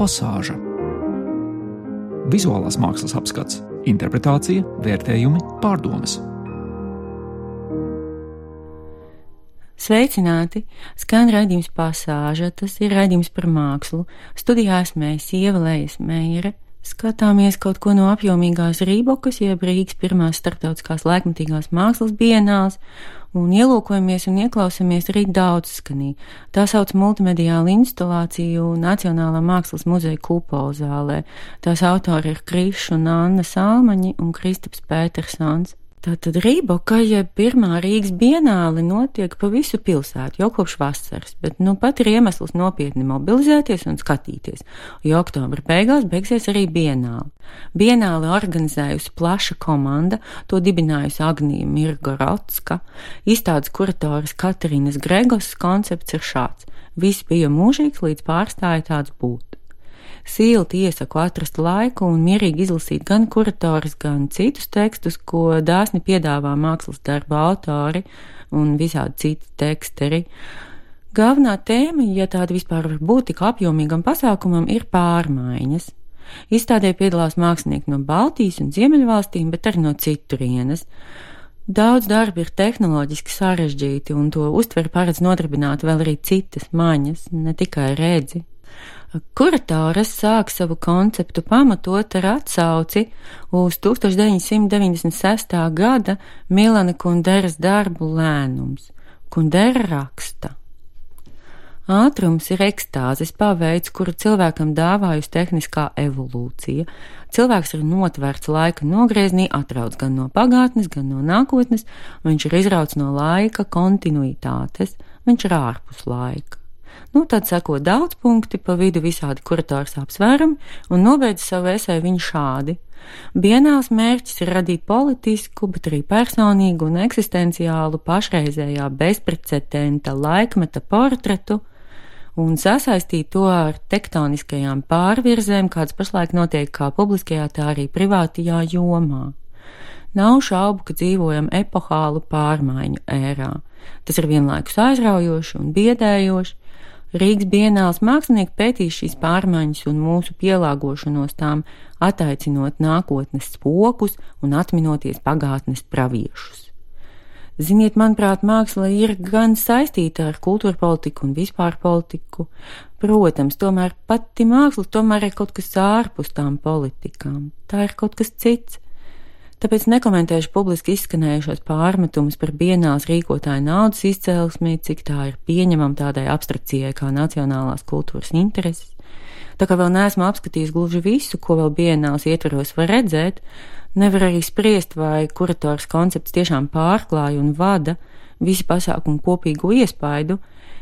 pasāža. Vizuālās mākslas apskats, interpretācija, vērtējumi, pārdomas. Sveicināti! Skan raidījums pasāža, tas ir raidījums par mākslu. Studijās mēs Ieva Lejas Meire Skatāmies kaut ko no apjomīgās Rībokas, jeb Rīgas pirmās starptautiskās laikmatīgās mākslas bienāls, un ielūkojamies un ieklausamies arī daudzskanī. Tā sauc multimediālu instalāciju Nacionālā mākslas muzeja kupolzālē. Tās autori ir Krišs un Anna Salmaņi un Kristaps Pētersons. Tātad Rīboka, ja pirmā Rīgas bienāle notiek pa visu pilsētu jau kopš vasaras, bet nu pat ir iemesls nopietni mobilizēties un skatīties, jo oktobra beigās beigsies arī bienāle. Bienāli organizējusi plaša komanda, to dibinājusi Agnija Mirgorodska, izstādes kuratoras Katrīnas Gregos koncepts ir šāds. Viss bija mūžīgs, līdz pārstāja tāds būt silti iesaku atrast laiku un mierīgi izlasīt gan kuratoris, gan citus tekstus, ko dāsni piedāvā mākslas darba autori un visādi citi teksteri. Galvenā tēma, ja tāda vispār var būt tik apjomīgam pasākumam, ir pārmaiņas. Izstādē piedalās mākslinieki no Baltijas un Ziemeļvalstīm, bet arī no citurienes. Daudz darbi ir tehnoloģiski sarežģīti, un to uztver paredz nodarbināt vēl arī citas maņas, ne tikai redzi. Kuratoras sāk savu konceptu pamatot ar atsauci uz 1996. gada Milana Kunderas darbu lēnums. Kundera raksta. Ātrums ir ekstāzes paveids, kuru cilvēkam dāvājusi tehniskā evolūcija. Cilvēks ir notverts laika nogriezienī, atrauts gan no pagātnes, gan no nākotnes, viņš ir izrauts no laika kontinuitātes, viņš ir ārpus laika. Nu, tad seko daudz punkti, pa vidu visādi kuratārs apsvērumi, un nobeidz savu esēju viņa šādi. Bienāls mērķis ir radīt politisku, bet arī personīgu un eksistenciālu pašreizējā bezprecedenta laikmeta portretu un sasaistīt to ar tektoniskajām pārvirzēm, kādas pašlaik notiek kā publiskajā, tā arī privātajā jomā. Nav šaubu, ka dzīvojam epohālu pārmaiņu ērā. Tas ir vienlaikus aizraujoši un biedējoši, Rīgas bienāls mākslinieki pētīs šīs pārmaiņas un mūsu pielāgošanos tām, attaicinot nākotnes spokus un atminoties pagātnes praviešus. Ziniet, manuprāt, māksla ir gan saistīta ar kultūra politiku un vispār politiku. Protams, tomēr pati māksla tomēr ir kaut kas ārpus tām politikām. Tā ir kaut kas cits tāpēc nekomentēšu publiski izskanējušos pārmetumus par bienāls rīkotāju naudas izcēlesmi, cik tā ir pieņemama tādai abstrakcijai kā nacionālās kultūras intereses. Tā kā vēl neesmu apskatījis gluži visu, ko vēl bienāls ietvaros var redzēt, nevar arī spriest, vai kurators koncepts tiešām pārklāja un vada visi pasākumu kopīgo iespaidu,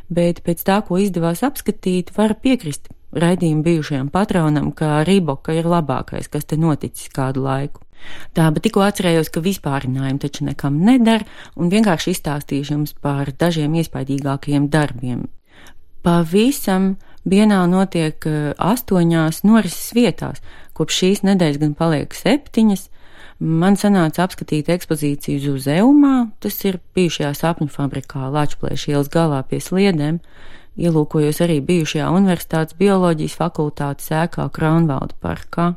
bet pēc tā, ko izdevās apskatīt, var piekrist raidījumu bijušajam patronam, ka Rīboka ir labākais, kas te noticis kādu laiku. Tā, bet tikko atcerējos, ka vispārinājumi taču nekam neder, un vienkārši izstāstīšu jums par dažiem iespaidīgākajiem darbiem. Pavisam bienā notiek eh, astoņās norises vietās, kopš šīs nedēļas gan paliek septiņas. Man sanāca apskatīt ekspozīciju Zuzeumā, tas ir bijušajā sapņu fabrikā Lačplēša ielas galā pie sliedēm, ielūkojos arī bijušajā universitātes bioloģijas fakultātes ēkā Kraunvalda parkā.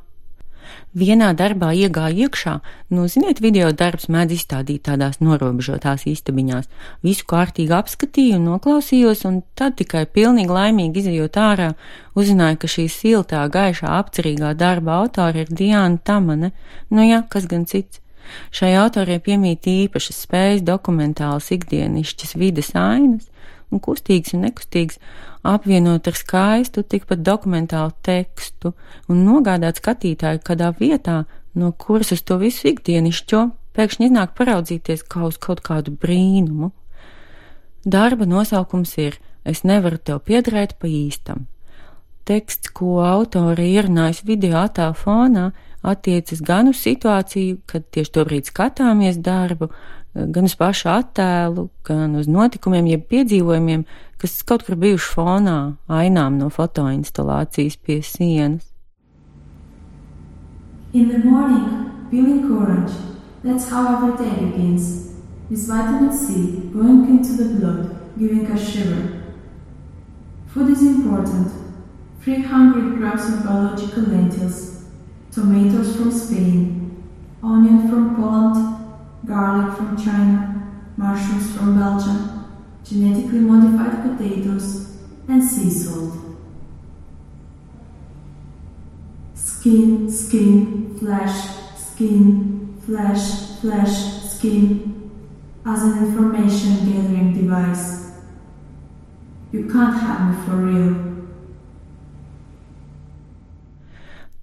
Vienā darbā iegāja iekšā, nu, ziniet, video darbs mēdz izstādīt tādās norobežotās istabiņās. Visu kārtīgi apskatīju noklausījos, un tad tikai pilnīgi laimīgi izējot ārā, uzzināju, ka šī siltā, gaišā, apcerīgā darba autora ir Diana Tamane. Nu jā, kas gan cits. Šai autorai piemīt īpašas spējas dokumentālas ikdienišķas vides ainas, un kustīgs un nekustīgs, apvienot ar skaistu, tikpat dokumentālu tekstu un nogādāt skatītāju kādā vietā, no kuras uz to visu ikdienišķo pēkšņi iznāk paraudzīties kā uz kaut kādu brīnumu. Darba nosaukums ir Es nevaru tev piederēt pa īstam. Teksts, ko autori ierunājusi video attēlu fonā, attiecas gan uz situāciju, kad tieši tobrīd skatāmies darbu, gan uz pašu attēlu, gan uz notikumiem, jeb piedzīvojumiem, kas kaut kur bijuši fonā, ainām no fotoinstalācijas pie sienas. In the morning, feeling courage. That's how every day begins. With vitamin C going into the blood, giving a shiver. Food is important. 300 grams of biological lentils, tomatoes from Spain, onion from Poland, garlic from China, mushrooms from Belgium, genetically modified potatoes, and sea salt. Skin, skin, flesh, skin, flesh, flesh, skin, as an information gathering device. You can't have me for real.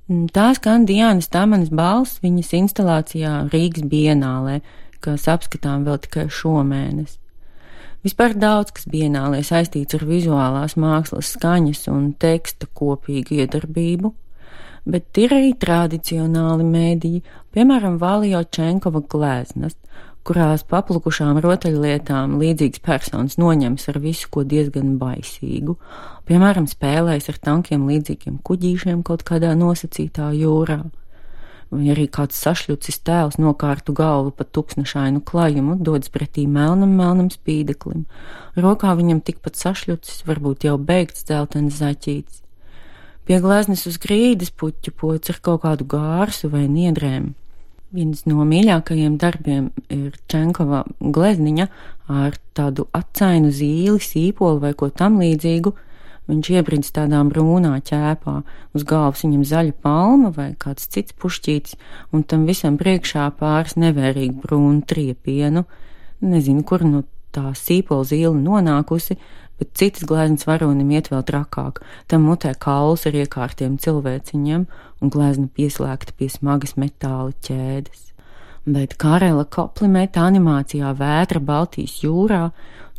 Tā skan Diānas Tamanas balss viņas instalācijā Rīgas bienālē, kas apskatām vēl tikai šomēnes. Vispār daudz kas bienālē saistīts ar vizuālās mākslas skaņas un teksta kopīgu iedarbību, bet ir arī tradicionāli mēdīji, piemēram, Vālijo Čenkova glēznas, kurās paplukušām rotaļlietām līdzīgas personas noņems ar visu ko diezgan baisīgu, piemēram, spēlēs ar tankiem līdzīgiem kuģīšiem kaut kādā nosacītā jūrā, vai arī kāds sašļucis tēls nokārtu galvu pa tuksnešainu klajumu dodas pretī melnam, melnam spīdeklim, rokā viņam tikpat sašļucis, varbūt jau beigts dzeltens zaķīts. Pie gleznes uz grīdas puķu pots ar kaut kādu gārsu vai niedrēm, Viens no mīļākajiem darbiem ir Čenkova glezniņa ar tādu atcainu zīli, sīpolu vai ko tam līdzīgu. Viņš iebrīdis tādā brūnā ķēpā, uz galvas viņam zaļa palma vai kāds cits pušķītis, un tam visam priekšā pāris nevērīgi brūnu triepienu. Nezinu, kur no tā sīpola zīle nonākusi, bet citas gleznas varonim iet vēl trakāk. Tam mutē kauls ar iekārtiem cilvēciņiem un glezna pieslēgta pie smagas metāla ķēdes. Bet Karela koplimēta animācijā vētra Baltijas jūrā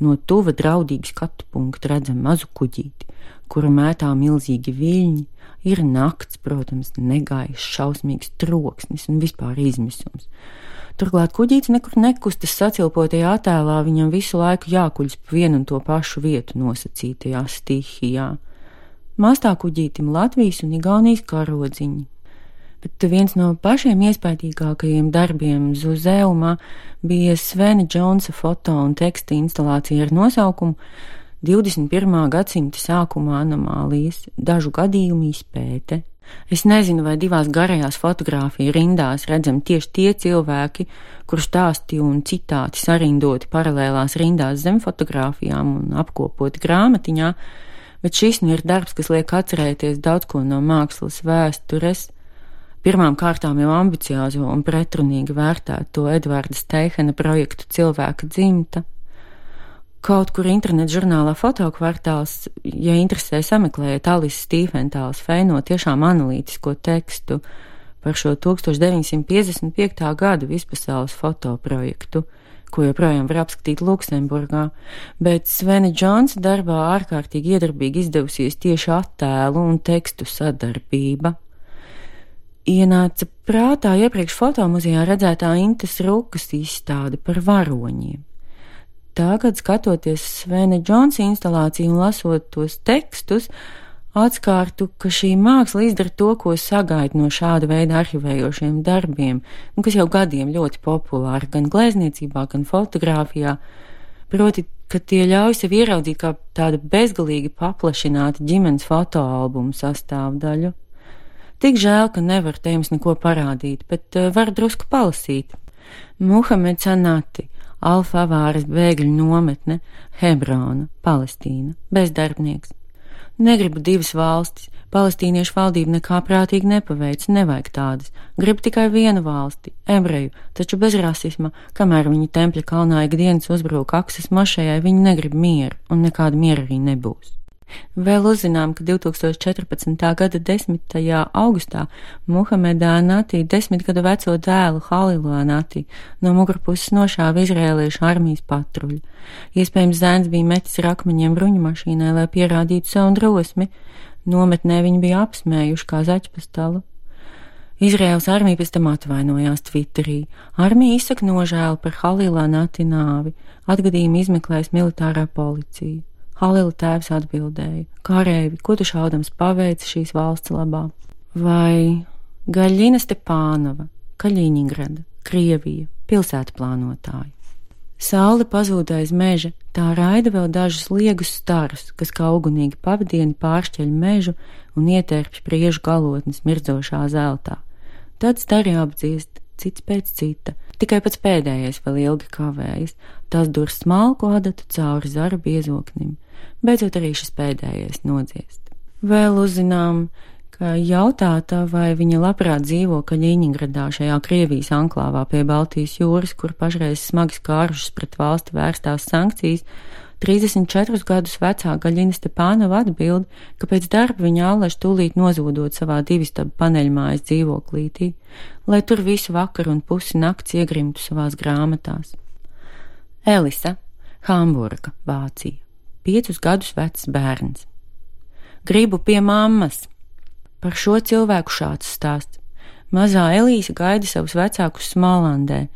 no tuva draudīgi skatu punkta redzam mazu kuģīti, kuru mētā milzīgi viļņi, ir nakts, protams, negaiss, šausmīgs troksnis un vispār izmisums. Turklāt kuģītis nekur nekustas sacilpotajā attēlā, viņam visu laiku jākuļas pa vienu un to pašu vietu nosacītajā stihijā. Māstā kuģītim Latvijas un Igaunijas karodziņi. Bet viens no pašiem iespaidīgākajiem darbiem Zuzeumā bija Svena Džonsa foto un teksta instalācija ar nosaukumu 21. gadsimta sākuma anomālijas, dažu gadījumu izpēte. Es nezinu, vai divās garajās fotografiju rindās redzam tieši tie cilvēki, kurus stāsti un citāti sarindoti paralēlās rindās zem fotografijām un apkopoti grāmatiņā, bet šis nu ir darbs, kas liek atcerēties daudz ko no mākslas vēstures. Pirmām kārtām jau ambiciozo un pretrunīgi vērtēto Edvarda Steihena projektu cilvēka dzimta, Kaut kur interneta žurnālā fotokvartāls, ja interesē, sameklējiet Alises Stīfentāls feino tiešām analītisko tekstu par šo 1955. gadu vispasaules fotoprojektu, ko joprojām var apskatīt Luksemburgā, bet Svena Džonsa darbā ārkārtīgi iedarbīgi izdevusies tieši attēlu un tekstu sadarbība. Ienāca prātā iepriekš fotomuzejā redzētā Intas Rukas izstāde par varoņiem tagad, skatoties Svena Džonsa instalāciju un lasot tos tekstus, atkārtu, ka šī māksla izdara to, ko sagaida no šāda veida arhivējošiem darbiem, un kas jau gadiem ļoti populāri gan glezniecībā, gan fotografijā, proti, ka tie ļauj sev ieraudzīt kā tādu bezgalīgi paplašinātu ģimenes fotoalbumu sastāvdaļu. Tik žēl, ka nevar te jums neko parādīt, bet uh, var drusku palasīt. Muhameds Anati Alfavāras bēgļu nometne, Hebrona, Palestīna, bezdarbnieks. Negribu divas valstis, palestīniešu valdība nekā prātīgi nepaveic, nevajag tādas, grib tikai vienu valsti, ebreju, taču bez rasisma, kamēr viņi tempļa kalnā ikdienas uzbruk aksas mašajai, viņi negrib mieru, un nekāda miera arī nebūs. Vēl uzzinām, ka 2014. gada 10. augustā Muhamedā Natī desmit gadu veco dēlu Halilu Natī no mugurpuses nošāva izrēliešu armijas patruļi. Iespējams, zēns bija metis ar akmeņiem bruņu mašīnai, lai pierādītu savu drosmi. Nometnē viņi bija apsmējuši kā zaķpastalu. Izraels armija pēc tam atvainojās Twitterī. Armija izsaka nožēlu par Halilā Nati nāvi, atgadījumu izmeklēs militārā policija. Halila tēvs atbildēja: Karēvi, ko tu šaudams paveici šīs valsts labā? Vai Gaļina Stepānova, Kaļiņingrada, Krievija, pilsētu plānotāja. Saule pazūd aiz meža, tā raida vēl dažus liegus starus, kas kā ugunīgi pavadieni pāršķeļ mežu un ietērpj priežu galotnes mirdzošā zeltā. Tad stari apdzīst, cits pēc cita, tikai pats pēdējais vēl ilgi kavējas, tas dur smalku adatu cauri zara biezoknim, beidzot arī šis pēdējais nodziest. Vēl uzzinām, ka jautāta, vai viņa labprāt dzīvo Kaļiņģeradā šajā Krievijas anklāvā pie Baltijas jūras, kur pašreiz smagas kārušas pret valsti vērstās sankcijas, 34 gadus vecā Gaļina Stepānova atbild, ka pēc darba viņa allaž tūlīt nozūdot savā divistabu paneļmājas dzīvoklītī, lai tur visu vakaru un pusi nakts iegrimtu savās grāmatās. Elisa, Hamburga, Vācija, piecus gadus vecs bērns. Gribu pie mammas, Par šo cilvēku šāds stāsts. Mazā Elīze gaida savus vecākus Smallandē.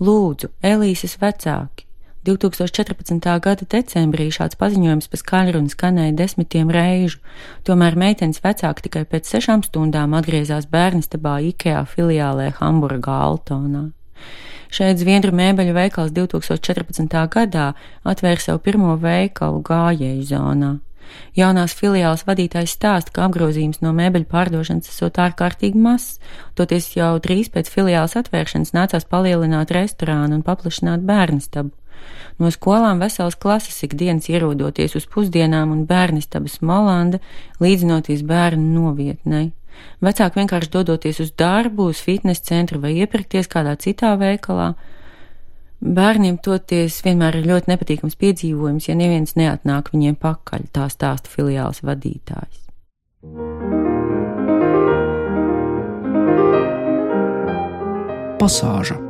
Lūdzu, Elīzes vecāki! 2014. gada decembrī šāds paziņojums pēc kaļrunas skanēja desmitiem reižu, tomēr meitenes vecāki tikai pēc sešām stundām atgriezās bērnistabā IKEA filiālē Hamburgā Altonā. Šeit Zviedru mēbeļu veikals 2014. gadā atvēra savu pirmo veikalu gājēju zonā. Jaunās filiāles vadītājs stāsta, ka apgrozījums no mēbeļu pārdošanas esot ārkārtīgi mazs, toties jau drīz pēc filiāles atvēršanas nācās palielināt restorānu un paplašināt bērnistabu. No skolām vesels klases ikdienas ierodoties uz pusdienām un bērnistabas Molanda, līdzinoties bērnu novietnei. Vecāki vienkārši dodoties uz darbu, uz fitnes centru vai iepirkties kādā citā veikalā, Bērniem toties vienmēr ir ļoti nepatīkams piedzīvojums, ja neviens neatnāk viņiem pakaļ, tā stāsta filiāls vadītājs. Pasāža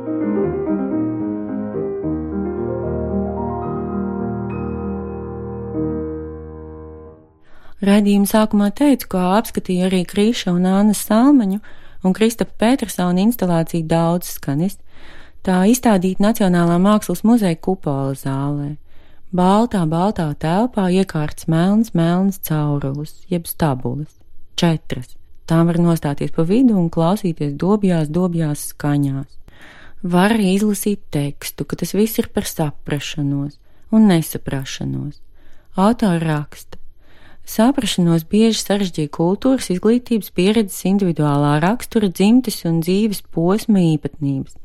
Radījuma sākumā teicu, ka apskatīju arī Krīša un Anna Salmaņu un Kristapa Petersona instalāciju daudz skanistu Tā izstādīta Nacionālā mākslas muzeja kupola zālē. Baltā, baltā telpā iekārts melns, melns caurulis, jeb stabulis. Četras. Tām var nostāties pa vidu un klausīties dobjās, dobjās skaņās. Var arī izlasīt tekstu, ka tas viss ir par saprašanos un nesaprašanos. Autori raksta. Saprašanos bieži sarežģīja kultūras, izglītības, pieredzes, individuālā rakstura, dzimtes un dzīves posma īpatnības.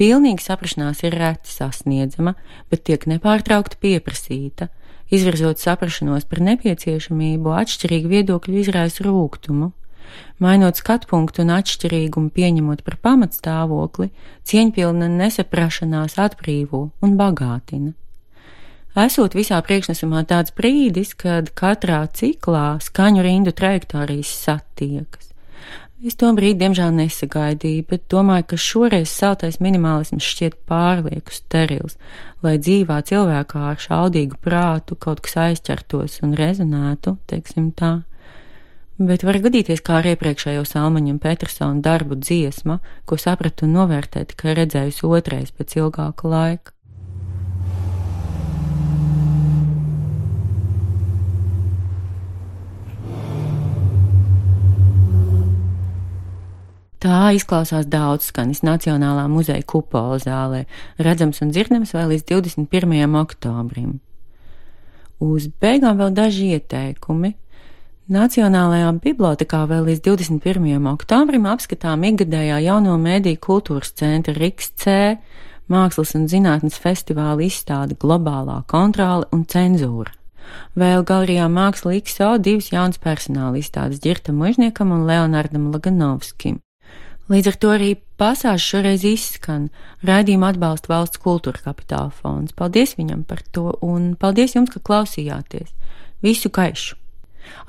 Pilnīga saprašanās ir reti sasniedzama, bet tiek nepārtraukti pieprasīta. Izvirzot saprašanos par nepieciešamību, atšķirīgi viedokļi izraisa rūkumu. Mainot skatu punktu un atšķirīgumu pieņemot par pamatstāvokli, cieņpilna nesaprašanās atbrīvo un bagātina. Esot visā priekšnesumā tāds brīdis, kad katrā ciklā skaņu rindu trajektorijas satiekas. Es to brīdi, diemžēl, nesagaidīju, bet domāju, ka šoreiz celtais minimālisms šķiet pārlieku sterils, lai dzīvā cilvēkā ar šaudīgu prātu kaut kas aizķertos un rezonētu, teiksim tā. Bet var gadīties kā ar iepriekšējo Salmaņu un Petersonu darbu dziesma, ko sapratu un novērtēju tikai redzējusi otrais pēc ilgāka laika. Tā izklausās daudz skanis Nacionālā muzeja kupola zālē, redzams un dzirdams vēl līdz 21. oktobrim. Uz beigām vēl daži ieteikumi. Nacionālajā bibliotekā vēl līdz 21. oktobrim apskatām ikgadējā jauno mēdīju kultūras centra Riks C mākslas un zinātnes festivāla izstāde globālā kontrole un cenzūra. Vēl galerijā māksla XO divas jaunas personāla izstādes Girtam Mužniekam un Leonardam Laganovskim. Līdz ar to arī pasāžu šoreiz izskan. Raidījumu atbalsta valsts kultūra kapitāla fonds. Paldies viņam par to un paldies jums, ka klausījāties. Visu gaišu!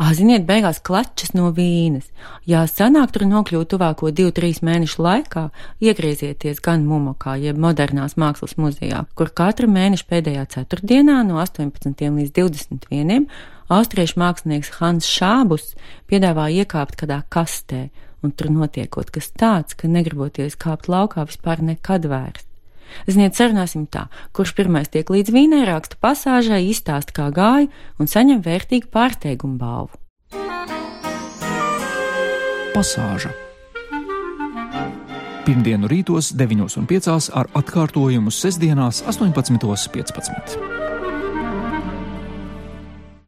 Ah, ziniet, beigās klačas no vīnas. Ja sanāk tur nokļūt tuvāko 2-3 mēnešu laikā, iegriezieties gan Mumokā, jeb modernās mākslas muzejā, kur katra mēneša pēdējā ceturtdienā no 18 līdz 21 austriešu mākslinieks Hans Šābus piedāvā iekāpt kādā kastē un tur notiekot kas tāds, ka negriboties kāpt laukā vispār nekad vairs. Ziniet, sarunāsim tā, kurš pirmais tiek līdz vīnai raksta pasāžai, izstāsta, kā gāja un saņem vērtīgu pārsteigumu balvu. Pasāža Pirmdienu rītos 9.5 ar atkārtojumu sestdienās 18.15.